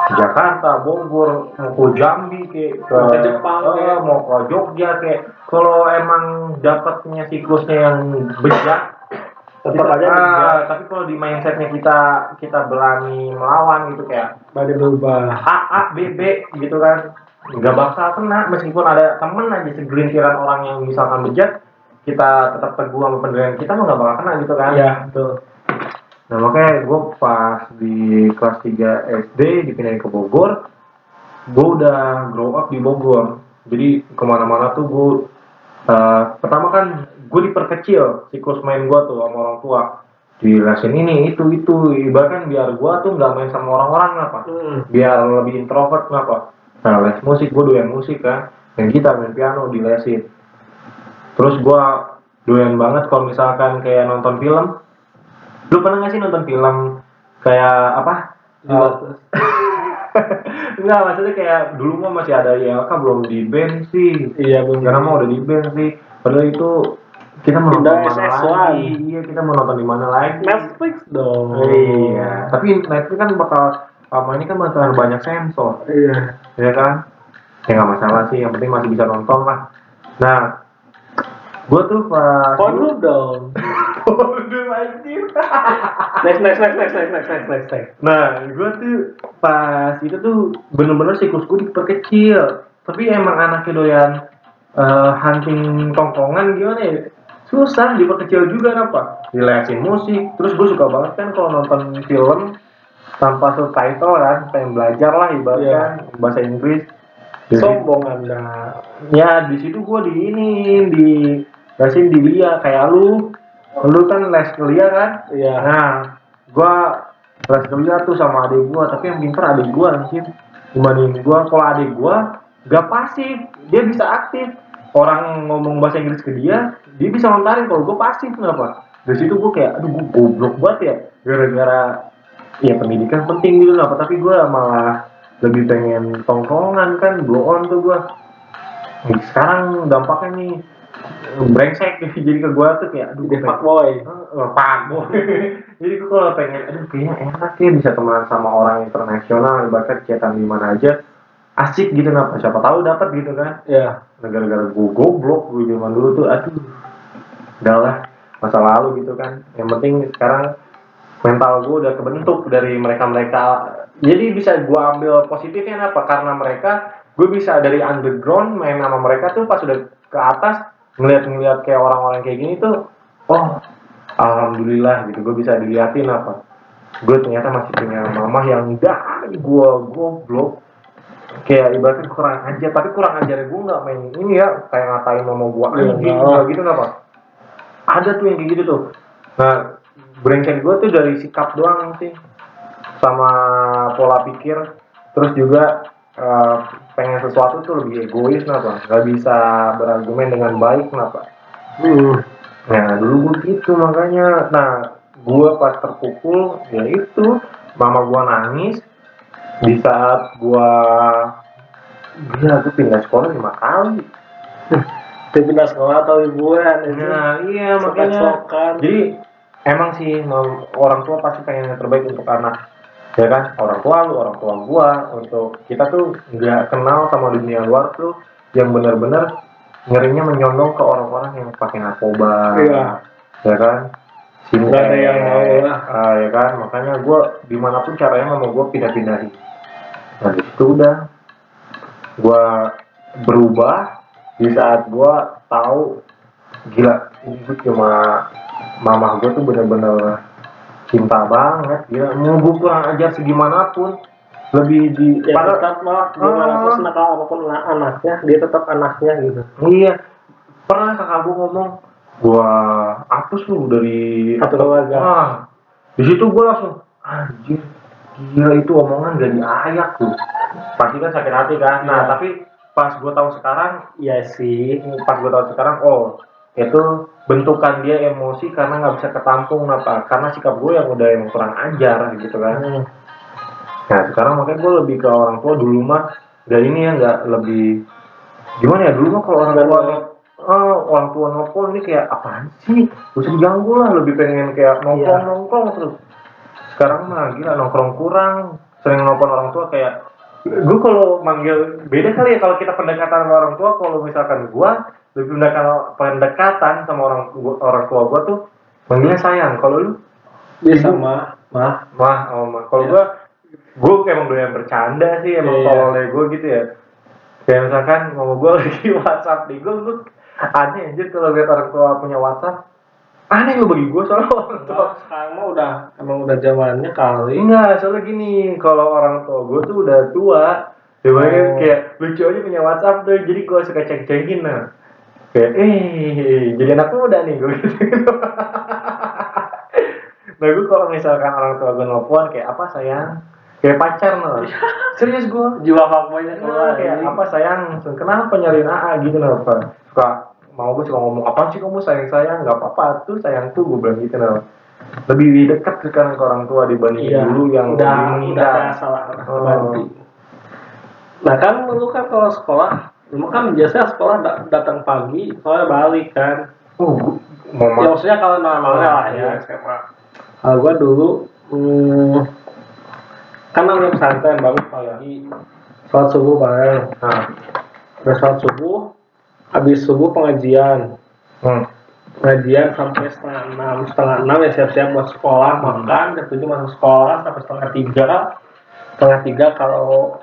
ke Jakarta, Bogor, mau ke Jambi kayak ke, Ke Jepang, eh, kayak. mau ke Jogja kayak kalau emang dapatnya siklusnya yang bejat Tetap aja ah, tapi kalau di mindsetnya kita kita berani melawan gitu kayak Pada berubah. A A B B gitu kan nggak bakal kena meskipun ada temen aja segelintiran orang yang misalkan bejat kita tetap teguh sama pendirian kita mah nggak bakal kena gitu kan? Iya, betul. nah makanya gue pas di kelas 3 SD dipindahin ke Bogor gue udah grow up di Bogor. Jadi ke mana-mana tuh gue eh, pertama kan gue diperkecil siklus main gue tuh sama orang tua. Dijelasin ini itu itu. Ibaratkan biar gue tuh nggak main sama orang-orang apa Hmm. biar lebih introvert kenapa nah les musik gue doyan musik kan main gitar main piano di lesin terus gue doyan banget kalau misalkan kayak nonton film lu pernah nggak sih nonton film kayak apa. Enggak, maksudnya kayak dulu mah masih ada ILK belum di band sih. Iya, belum. Sekarang mah udah di band sih. Padahal itu kita mau nonton di mana SS1. lagi? Iya, kita mau nonton di mana lagi? Netflix dong. Iya. Tapi Netflix kan bakal lama ini kan bakal banyak sensor, Iya. Ya kan? Ya nggak masalah sih, yang penting masih bisa nonton lah. Nah, gue tuh pas Pornhub dong. Waduh, anjir. Next, next, next, next, next, next, next, next, next. Nah, gue tuh pas itu tuh bener-bener siklus gue diperkecil. Tapi emang anaknya doyan eh, hunting tongkongan gimana ya? Susah diperkecil juga apa? Dilesin musik. Terus gue suka banget kan kalau nonton film tanpa subtitle kan, pengen belajar lah ibaratnya bahasa Inggris. Jadi- sombong anda. Ya di situ gue di ini di lesin di Lia. Kayak lu lu kan les ke Lia kan? Iya. Nah gue les ke Lia tuh sama adik gue tapi yang pinter adik gue anjir dibanding gue kalau adik gue gak pasif dia bisa aktif. Orang ngomong bahasa Inggris ke dia dia bisa ngontarin kalau gue pasif kenapa? Dari situ gue kayak aduh gue goblok banget ya gara-gara ya pendidikan penting gitu kenapa tapi gue malah lebih pengen tongkrongan kan blow on tuh gue sekarang dampaknya nih brengsek jadi ke gue tuh kayak aduh gue pengen- fuckboy Eh, Pak Boy. Jadi gue kalau pengen, aduh kayaknya enak ya bisa temenan sama orang internasional, bahkan chatan di mana aja, asik gitu napa? Siapa tahu dapat gitu kan? ya Negara-negara gue goblok gue zaman dulu tuh, aduh, udahlah masa lalu gitu kan. Yang penting sekarang mental gue udah kebentuk dari mereka-mereka. Jadi bisa gue ambil positifnya apa? Karena mereka, gue bisa dari underground main sama mereka tuh pas udah ke atas ngeliat-ngeliat kayak orang-orang kayak gini tuh, oh alhamdulillah gitu. Gue bisa diliatin apa? Gue ternyata masih punya mama yang dari gue goblok. Kayak ibaratnya kurang ajar. Tapi kurang ajar gue nggak main ini ya kayak ngatain mama gue Iya, anjing nggak gitu apa ada tuh yang kayak gitu tuh. Nah brengsek gue tuh dari sikap doang sih. Sama pola pikir. Terus juga eh, pengen sesuatu tuh lebih egois kenapa? Nggak bisa berargumen dengan baik kenapa? Hmm. Nah dulu gue gitu makanya, nah gue pas terpukul ya itu. Mama gue nangis. Di saat gue gila gue pindah sekolah lima kali. dia pindah sekolah atau liburan itu Nah iya makanya. Sok-sokan. jadi emang sih orang tua pasti pengen yang terbaik untuk anak. Ya kan? Orang tua lu orang tua gua untuk kita tuh nggak kenal sama dunia luar tuh yang benar-benar ngerinya menyondong ke orang-orang yang pakai narkoba Iya. ya kan? Sini ada yang mau lah. Ah, ya kan? Makanya gua di mana pun caranya mau gua pindah-pindahin. Nah di situ udah. Gua berubah di saat gua tahu gila ini cuma mama gua tuh bener-bener cinta banget gila. Mau gua kurang ajar segimanapun. Lebih di ya padahal- tetap lah gimana Ah. pun nakal apa pun anak- anaknya dia tetap anaknya gitu. Iya. Pernah kakak gua ngomong gua hapus lu dari Satu keluarga. ah. Di situ gua langsung anjir gila itu omongan gak diayak tuh. Pasti kan sakit hati kan? Nah Iya. tapi pas gua tahu sekarang iya sih. pas gue tahu sekarang oh itu bentukan dia emosi karena nggak bisa ketampung apa karena sikap gue yang udah yang kurang ajar gitu kan. Hmm. nah sekarang makanya gue lebih ke orang tua dulu mah dan ini ya nggak lebih gimana ya dulu mah kalau orang tua oh, orang tua nongkrong ini kayak apaan sih? Usah diganggu lah lebih pengen kayak nongkrong nongkrong terus. Sekarang mah gila nongkrong kurang sering nelfon orang tua kayak gue kalau manggil beda kali ya kalau kita pendekatan sama orang tua. Kalau misalkan gue lebih pendekatan pendekatan sama orang orang tua gue tuh manggilnya sayang. Kalau lu? Ibu. sama. Mah mah oh mah kalau Iya. gue gue emang doyan bercanda sih emang Iya. tololnya gue gitu ya. Kayak misalkan mau gue lagi WhatsApp nih gue gue aneh anjir kalau lihat orang tua punya WhatsApp aneh lu bagi gue soalnya orang tua Kalau sekarang mah udah emang udah zamannya kali Enggak, soalnya gini, kalau orang tua gue tuh udah tua, dia Oh. kayak lucu aja punya WhatsApp tuh, jadi gue suka cek-cekin nah. Kayak, eh, jadi anak muda nih gue gitu. nah gue kalau misalkan orang tua gue nelfon kayak apa sayang, kayak pacar nah. Serius gue. jiwa fuckboynya Nah, kayak apa sayang, kenapa nyariin AA gitu kenapa? Suka mau gue suka ngomong apa sih kamu? Sayang sayang, nggak apa-apa. Tuh sayang tuh gue bilang gitu nah. Lebih dekat sekarang ke orang tua dibanding iya dulu yang udah lebih udah kayak salah Oh. ganti nah kan lu kan kalau sekolah lu kan biasanya sekolah da- datang pagi soalnya balik kan. Oh, mau ya ma- maksudnya kalau normalnya lah ya. Iya. SMA. Kalau gua dulu hmm, kan namanya pesantren bangun pagi. Sholat subuh bareng Nah, sholat subuh habis subuh pengajian. Hmm. pengajian sampai setengah enam. Setengah enam ya siap-siap buat sekolah makan. Jam tujuh masuk sekolah sampai setengah tiga. Setengah tiga kalau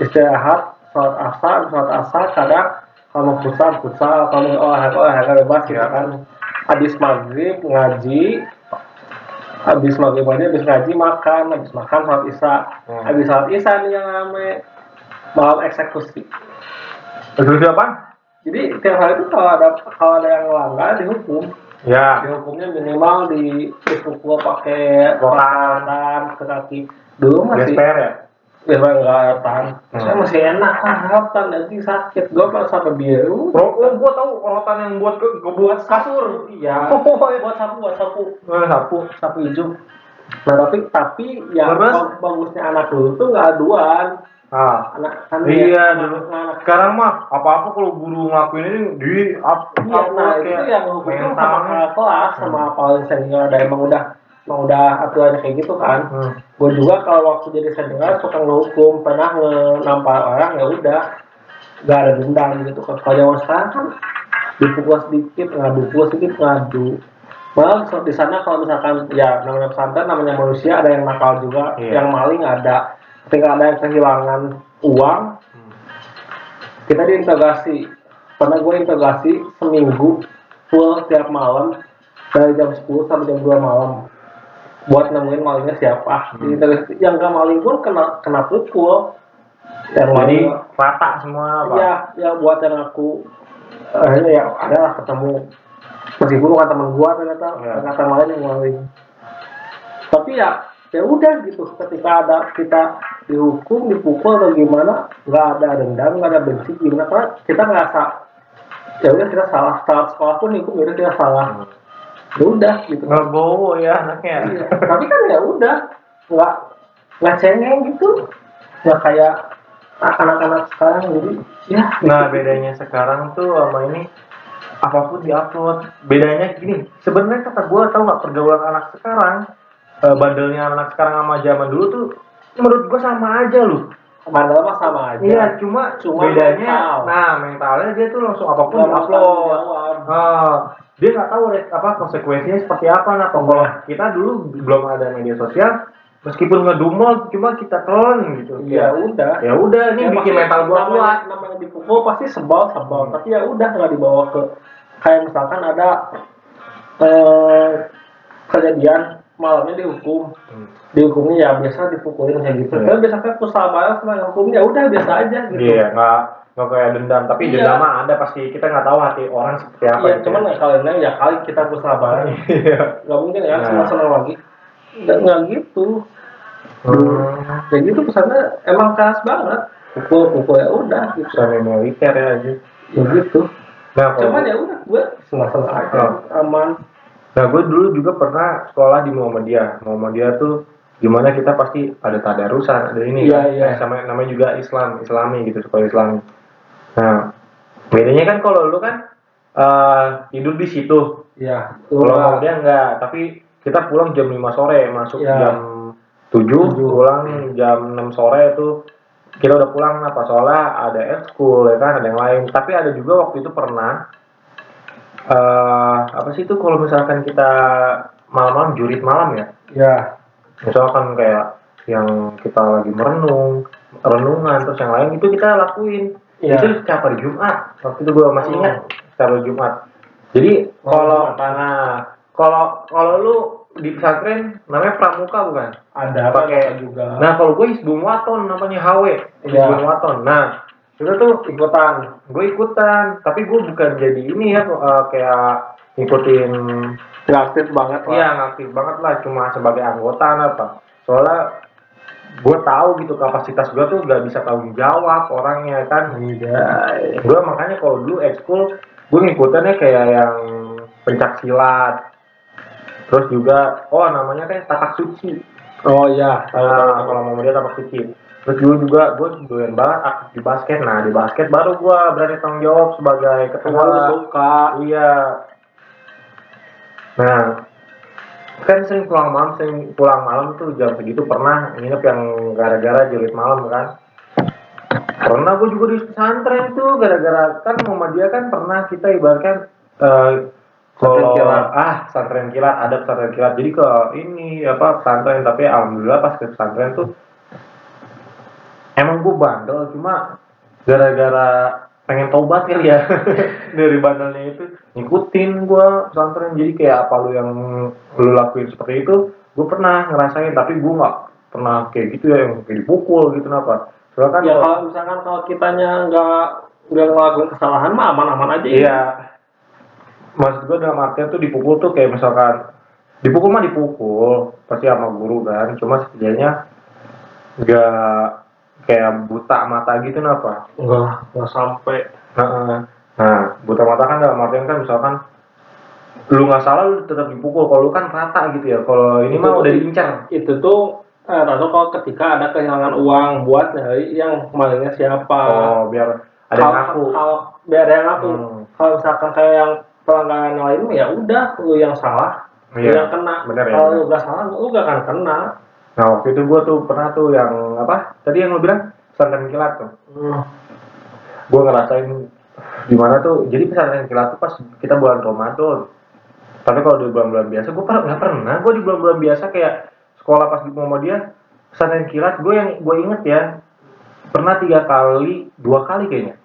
istirahat sholat asar sholat asar kadang kalau mau futsal futsal. Kalau mau olahraga olahraga bebas gitu Ya. kan. Habis maghrib ngaji. Habis maghrib ngaji habis ngaji makan. Habis makan sholat isya. Hmm. habis sholat isya nih yang rame. Malam eksekusi. Resolusi apa? Jadi tiap hari itu kalau ada kalau ada yang melanggar dihukum. Ya. Dihukumnya minimal di dipukul pakai Rotan. ke kaki. Dulu masih GSPR ya? ya rotan. Hmm. Saya masih enak ah rotan nanti sakit. Gue pas sampai biru. Oh, gua tahu rotan yang buat ke, ke buat kasur. Iya. Oh, iya. Buat sapu, buat sapu. Eh, sapu. sapu hijau. Nah tapi tapi yang bagusnya anak dulu tuh nggak aduan. Ah. Anak kan Iya, dulu. anak Sekarang mah apa-apa kalau guru ngelakuin ini di up, Iya, up nah itu yang hukum sama kakak kelas sama paling senior ada emang udah emang udah aturannya kayak gitu kan. Hmm. Gue juga kalau waktu jadi senior suka ngehukum, pernah ngenampar orang ya udah gak ada dendam gitu kan. Kalau zaman sekarang kan dipukul sedikit ngadu, pukul sedikit ngadu. Malah so- di sana kalau misalkan ya namanya pesantren namanya manusia ada yang nakal juga, Iya. yang maling ada. Ketika ada yang kehilangan uang, kita diintegrasi pernah gue integrasi seminggu full setiap malam dari jam 10 sampai jam 2 malam buat nemuin malingnya siapa. Diintegrasi- yang gak maling pun kena kena pukul. Yang Jadi rata semua apa? ya ya buat yang aku akhirnya ya adalah ketemu. Meskipun bukan teman gua ternyata Ya. ternyata maling yang maling. Tapi ya ya udah gitu. Ketika ada kita dihukum dipukul atau gimana nggak ada dendam nggak ada benci gimana karena kita ngerasa ya udah kita salah saat sekolah pun hukum ya udah kita salah ya udah gitu Ngegowo ya anaknya. Iya. tapi kan ya udah nggak nggak cengeng gitu nggak kayak anak-anak sekarang jadi ya Nah bedanya sekarang tuh sama ini apa pun diupload. Bedanya gini, sebenarnya kata gue tau nggak pergaulan anak sekarang, eh, bandelnya anak sekarang sama zaman dulu tuh menurut gue sama aja loh. Mandala mah sama aja Iya, cuma, Cuma bedanya, mental. nah mentalnya dia tuh langsung apa pun tanggung diupload. jawab. Ah, dia nggak tahu apa konsekuensinya seperti apa nah kalau kita dulu belum ada media sosial meskipun ngedumel cuma kita telan gitu ya udah ya udah ini Ya, bikin mental gua kuat namanya dipukul pasti sebal sebal Hmm. tapi ya udah nggak dibawa ke kayak misalkan ada eh, kejadian malamnya dihukum. Hmm. dihukumnya ya biasa dipukulin kayak gitu. Iya. tapi biasanya pusat balas sama yang hukumnya ya udah biasa aja gitu. Iya nggak nggak kayak dendam. Tapi Iya. dendam mah ada pasti kita nggak tahu hati orang seperti apa Iya, gitu cuman ya. kali ini ya kali kita pusat balas iya. Nggak mungkin ya Nah. senang senang lagi. Nggak nggak gitu. Hmm. ya gitu pesannya emang keras banget. Pukul pukul ya udah gitu. Pesan militer ya aja ya gitu. Nah kalau cuman ya udah gue senang senang aja aman Nah, gue dulu juga pernah sekolah di Muhammadiyah. Muhammadiyah tuh gimana kita pasti ada tadarusan, ada ini Iya, kan. iya. Nah, sama namanya juga Islam, Islami gitu, sekolah Islami. Nah, bedanya kan kalau lu kan eh, tidur di situ. ya Kalau Muhammadiyah enggak, tapi kita pulang jam 5 sore, masuk Iya. jam 7, Tujuh. pulang jam 6 sore itu kita udah pulang apa soalnya ada ekskul ya kan ada yang lain tapi ada juga waktu itu pernah eh apa sih itu kalau misalkan kita malam-malam jurit malam ya? Ya. Misalkan kayak yang kita lagi merenung renungan terus yang lain itu kita lakuin. Iya. itu setiap hari Jumat. Waktu itu gue masih Oh. ingat setiap hari Jumat. Jadi Oh, kalau nah kalau kalau lu di pesantren namanya pramuka bukan? Ada pakai. juga. Nah kalau gue Hizbun Waton namanya HW. Hizbun Waton nah itu tuh ikutan. Gue ikutan. Tapi gue bukan jadi ini ya eh, kayak ngikutin nggak aktif banget lah. Iya aktif banget lah. Cuma sebagai anggota apa. Soalnya gue tahu gitu kapasitas gue tuh gak bisa tanggung jawab orangnya kan? Iya gue makanya kalau dulu ekskul gue ngikutinnya kayak yang pencak silat. Terus juga oh namanya kan tapak suci. Oh iya. Tahu nah, kalau mau dia tapak suci terus dulu juga gue doyan banget aktif di basket. Nah di basket baru gue berani tanggung jawab sebagai lu ketua suka. Iya. Nah, kan sering pulang malam, sering pulang malam tuh jam segitu pernah nginep yang gara-gara jurit malam kan. Pernah gue juga di pesantren tuh gara-gara kan Muhammadiyah kan pernah kita ibaratkan eh kalau ah pesantren kilat ada pesantren kilat. Jadi ke ini apa pesantren. Tapi alhamdulillah pas ke pesantren tuh emang gue bandel cuma gara-gara pengen tobat kali ya. Dari bandelnya itu ngikutin gue pesantren. Jadi kayak apa lu yang lu lakuin seperti itu gue pernah ngerasain. Tapi gue nggak pernah kayak gitu ya yang kayak dipukul gitu kenapa? Soalnya kan ya kalau- kalau misalkan kalau kitanya nggak udah ngelakuin kesalahan mah aman-aman aja ya. Iya. Maksud gue dalam artian tuh dipukul tuh kayak misalkan dipukul mah dipukul pasti sama guru kan. Cuma setidaknya nggak kayak buta mata gitu kenapa enggak enggak sampai. Nah, nah buta mata kan dalam artian kan misalkan lu nggak salah lu tetap dipukul. Kalau lu kan rata gitu ya. Kalau ini mah Itu udah diincar. itu tuh eh, atau kalau ketika ada kehilangan uang buat nyari yang malingnya siapa? Oh biar ada yang Kalau- ngaku. kalau- biar ada yang ngaku. Hmm. kalau misalkan kayak yang pelanggaran lain ya udah lu yang salah. Lu Iya, yang kena. Ya, kalau bener. lu gak salah lu gak akan kena nah waktu itu gua tuh pernah tuh yang apa? Tadi yang lu bilang pesantren kilat tuh. Hmm. gue ngerasain gimana tuh jadi pesantren kilat tuh pas kita bulan Ramadan. Tapi kalau di bulan-bulan biasa gue pernah nggak pernah. Gue di bulan-bulan biasa kayak sekolah pas di Muhammadiyah pesantren kilat gue yang gue inget ya pernah tiga kali dua kali kayaknya.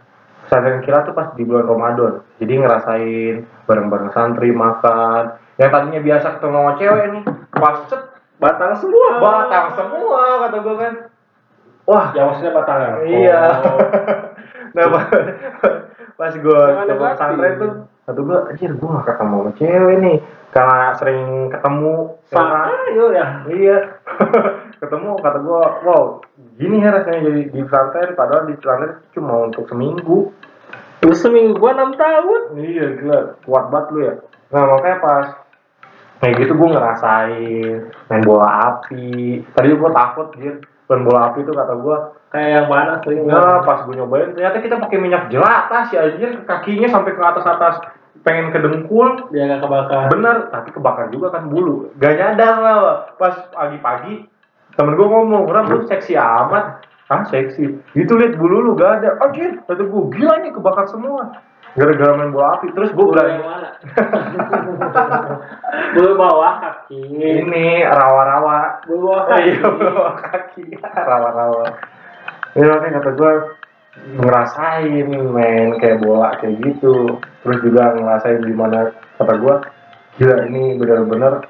Pesantren kilat tuh pas di bulan Ramadan. Jadi ngerasain bareng-bareng santri makan. Yang tadinya biasa ketemu sama cewek nih pas set batang semua batang semua kata gue kan wah ya maksudnya batang ya Iya. Oh. nah, pas, pas gue negatif. pesantren tuh, satu gue, anjir gue gak ketemu sama cewek nih. Karena sering ketemu sama ayo ya Iya. ketemu, kata gue, wow, gini ya rasanya jadi di pesantren, padahal di pesantren cuma untuk seminggu. lu seminggu gua enam tahun Iya, gila, kuat banget lu ya. Nah, makanya pas kayak gitu gue ngerasain main bola api. Tadi gue takut, gitu. Main bola api tuh kata gue, kayak yang mana sering Nah, pas gue nyobain ternyata kita pakai minyak jelata sih anjir. Kakinya sampai ke atas atas. Pengen ke dengkul dia gak kebakar. Bener tapi kebakar juga kan bulu. Gak nyadar lah pas pagi-pagi temen gue ngomong orang lu seksi amat. Ah seksi. Itu lihat bulu lu gak ada. Anjir kata gue gila nih kebakar semua gara-gara main bola api terus gue mana? Bulu bawah kaki. Ini rawa-rawa. Bulu bawah kaki. Iya, bawa kaki. Rawa-rawa. Ya makanya kata gue ngerasain main kayak bola kayak gitu. Terus juga ngerasain gimana kata gue gila ini bener-bener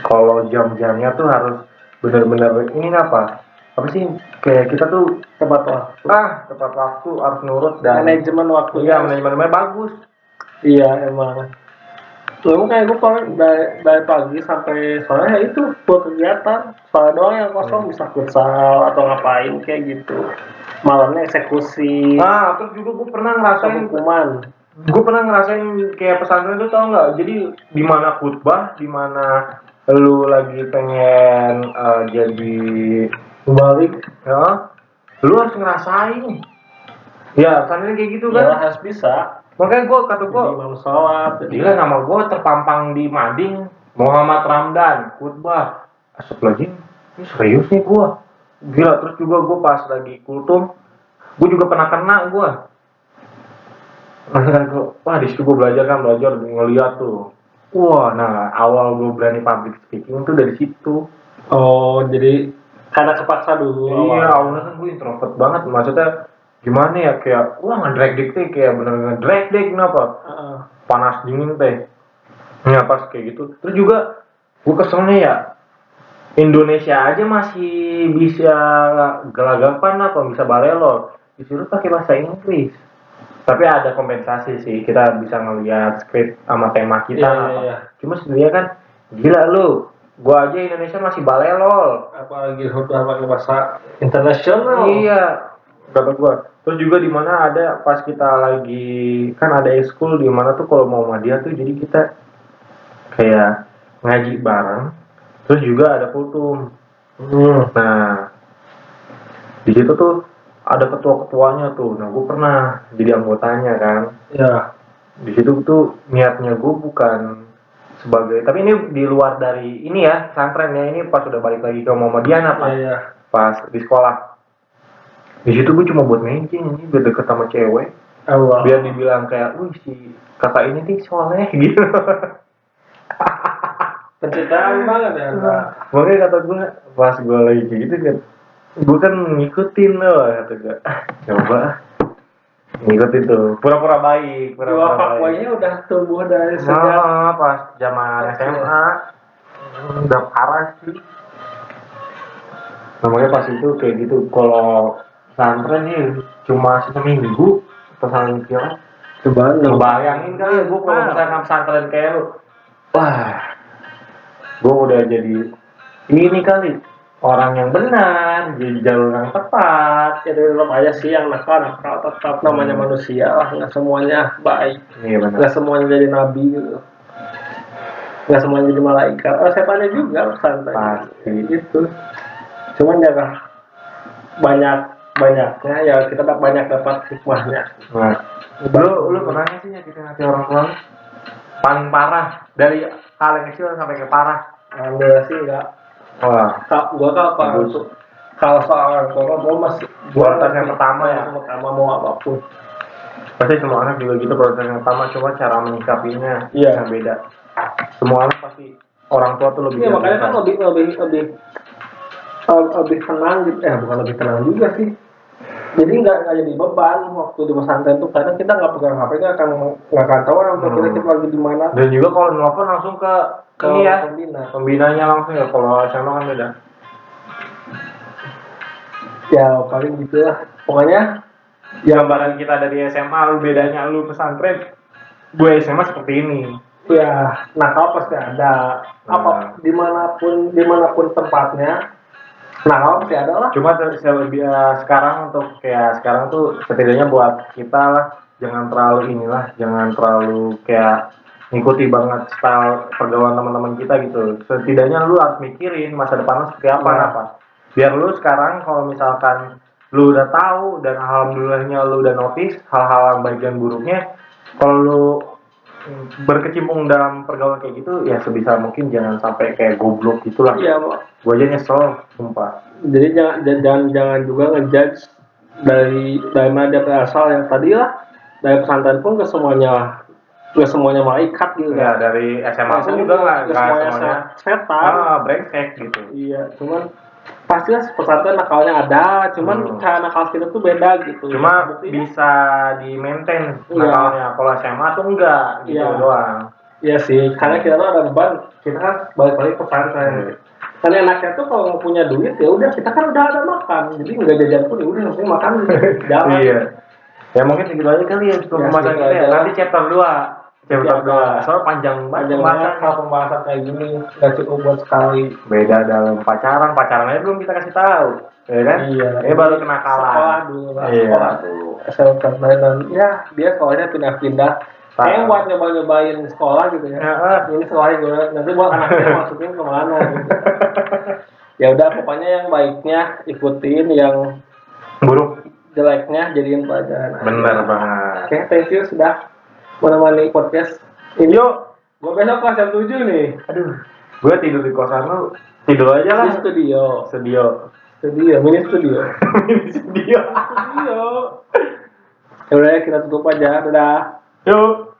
kalau jam-jamnya tuh harus bener-bener ini apa? Apa sih kayak kita tuh tepat waktu. Ah tepat waktu harus nurut dan manajemen waktu. Iya manajemennya bagus. iya emang. Lalu kayak gue paling dari, dari pagi sampai sore ya itu buat kegiatan. Soalnya doang yang kosong bisa futsal atau ngapain kayak gitu. Malamnya eksekusi. Ah terus juga gue pernah ngerasain hukuman. gue pernah ngerasain kayak pesantren itu tau nggak? Jadi di mana khutbah di mana lu lagi pengen eh, jadi balik ya. Lu harus ngerasain. Ya pesantren kayak gitu ya kan harus bisa. Makanya gue kata gue imam sholat jadi gila nama gue terpampang di mading Muhammad Ramdan khutbah. Asap lagi. Ini serius nih gue gila terus juga gue pas lagi kultum gue juga pernah kena gue Nah, gua- wah di situ gue belajar kan belajar ngeliat tuh. Wah nah awal gue berani public speaking tuh dari situ. Oh jadi karena kepaksa dulu iya awal. awalnya kan gue introvert banget maksudnya gimana ya kayak wah ngedrag dik teh kayak bener ngedrag deh kenapa Heeh. panas dingin teh ya pas kayak gitu terus juga gue keselnya ya Indonesia aja masih bisa gelagapan apa bisa balelor disuruh pakai bahasa Inggris tapi ada kompensasi sih kita bisa ngelihat skrip sama tema kita iya, apa. iya. cuma sebenarnya kan gila lu gua aja Indonesia masih balelol apalagi udah pakai bahasa internasional Iya, kata gua. Terus juga di mana ada pas kita lagi kan ada ekskul di mana tuh kalau mau media tuh jadi kita kayak ngaji bareng. Terus juga ada kultum. hmm. Nah, di situ tuh ada ketua-ketuanya tuh. Nah, gue pernah jadi anggotanya kan. ya Di situ tuh niatnya gue bukan sebagai tapi ini di luar dari ini ya pesantren ya ini pas udah balik lagi ke Muhammadiyah apa ya ya pas di sekolah. Di situ gue cuma buat mancing ini biar deket sama cewek. Allah biar dibilang kayak wih si kakak ini nih soleh gitu. Pencitraan banget ya Kak. makanya kata gue pas gue lagi kayak gitu kan gue kan ngikutin loh kata gue "Ah, coba ah." ngikutin tuh pura-pura baik pura-pura baik. Fakwanya udah tumbuh dari sejak nah pas zaman SMA udah parah sih. Namanya pas itu kayak gitu. Kalau pesantren nih cuma seminggu pesantren kilat Coba Bayangin kali ya, gue kalau misalkan pesantren kayak lu, wah, gue udah jadi ini kali orang yang benar, jadi jalur yang tepat. ya dari dalam aja sih yang nakal nakal tetap. Namanya manusia lah. Nggak semuanya baik. Iya benar. nggak semuanya jadi nabi gitu. Nggak semuanya jadi malaikat. Oh setannya juga santai. Pasti. gitu. Cuman jaga banyak banyaknya. Ya kita dapat banyak dapat hikmahnya. Nah, lu lu pernah nggak sih nyakitin hati orang tua lu? Paling parah dari hal yang kecil sampai ke parah. alhamdulillah sih enggak Wah, Kak, gua Bagus. untuk kalau soal tua gua masih Prioritas yang pertama ya? yang pertama mau apa pun pasti semua anak juga gitu prioritas yang pertama cuma cara menyikapinya Iya. yang beda. Semua anak pasti orang tua tuh lebih Iya makanya kan lebih lebih lebih eh, lebih tenang gitu eh bukan lebih tenang juga sih jadi nggak nggak jadi beban waktu di pesantren tuh kadang kita nggak pegang HP kan akan nggak akan tahu orang tua kita Hmm. kita lagi di mana Dan juga kalau nelfon langsung ke ke ke ini ya, pembina pembinanya langsung ya. Kalau SMA kan beda. ya paling gitu lah pokoknya Gambaran kita dari SMA, lu bedanya lu pesantren, gue SMA seperti ini. ya nakal pasti ada Nah. apa di mana pun di mana pun tempatnya nakal pasti ada lah Cuma ter- selebih ya, sekarang untuk kayak sekarang tuh setidaknya buat kita lah jangan terlalu inilah, jangan terlalu kayak ngikuti banget style pergaulan teman-teman kita gitu. Setidaknya lu harus mikirin masa depan lu seperti apa, Nah. apa. Biar lu sekarang kalau misalkan lu udah tahu dan alhamdulillahnya lu udah notice hal-hal yang baik dan buruknya, kalau lu berkecimpung dalam pergaulan kayak gitu ya sebisa mungkin jangan sampai kayak goblok gitulah. iya Pak. Gue aja nyesel, sumpah. jadi jangan jangan jangan juga ngejudge dari dari mana dia berasal yang tadi lah dari pesantren pun ke semuanya ke semuanya malaikat gitu Ya kan dari SMA pun juga nggak ke semuanya semuanya set- setan ah brengsek gitu. iya cuman pastilah pesantren nakalnya ada cuman Hmm. cara nakal kita tuh beda gitu Cuma Buktinya, bisa di maintain Iya. nakalnya. Kalau SMA tuh enggak gitu Iya. doang. iya sih karena kita tuh ada beban kita kan balik lagi ke Hmm. pesantren karena enaknya tuh kalau nggak punya duit ya udah kita kan udah ada makan jadi nggak jajan pun ya udah penting makan jalan Iya. Ya mungkin segitu aja kali ya untuk Ya, pembahasan kita ya. Nanti chapter 2. Chapter Iya. 2. Soalnya panjang banget panjang banget kalau pembahasan kayak gini nggak cukup buat sekali Beda dalam pacaran, pacaran aja belum kita kasih tahu. Ya kan? Iya. Ini baru kenakalan. sekolah dulu lah Iya. sekolah dulu SMK dan ya dia sekolahnya pindah-pindah kayak buat nyoba-nyobain sekolah gitu ya Ya, ini sekolahnya gue nanti buat anaknya masukin ke mana gitu ya udah pokoknya yang baiknya ikutin yang Buruk. jeleknya jadiin pelajaran Bener banget. oke thank you sudah menemani podcast ini Yuk. gue besok kelas jam 7 nih Aduh. Gue tidur di kosan lu. Tidur aja lah. di studio Studio. studio mini studio Ini studio. studio ya udah kita tutup aja dadah Yuk.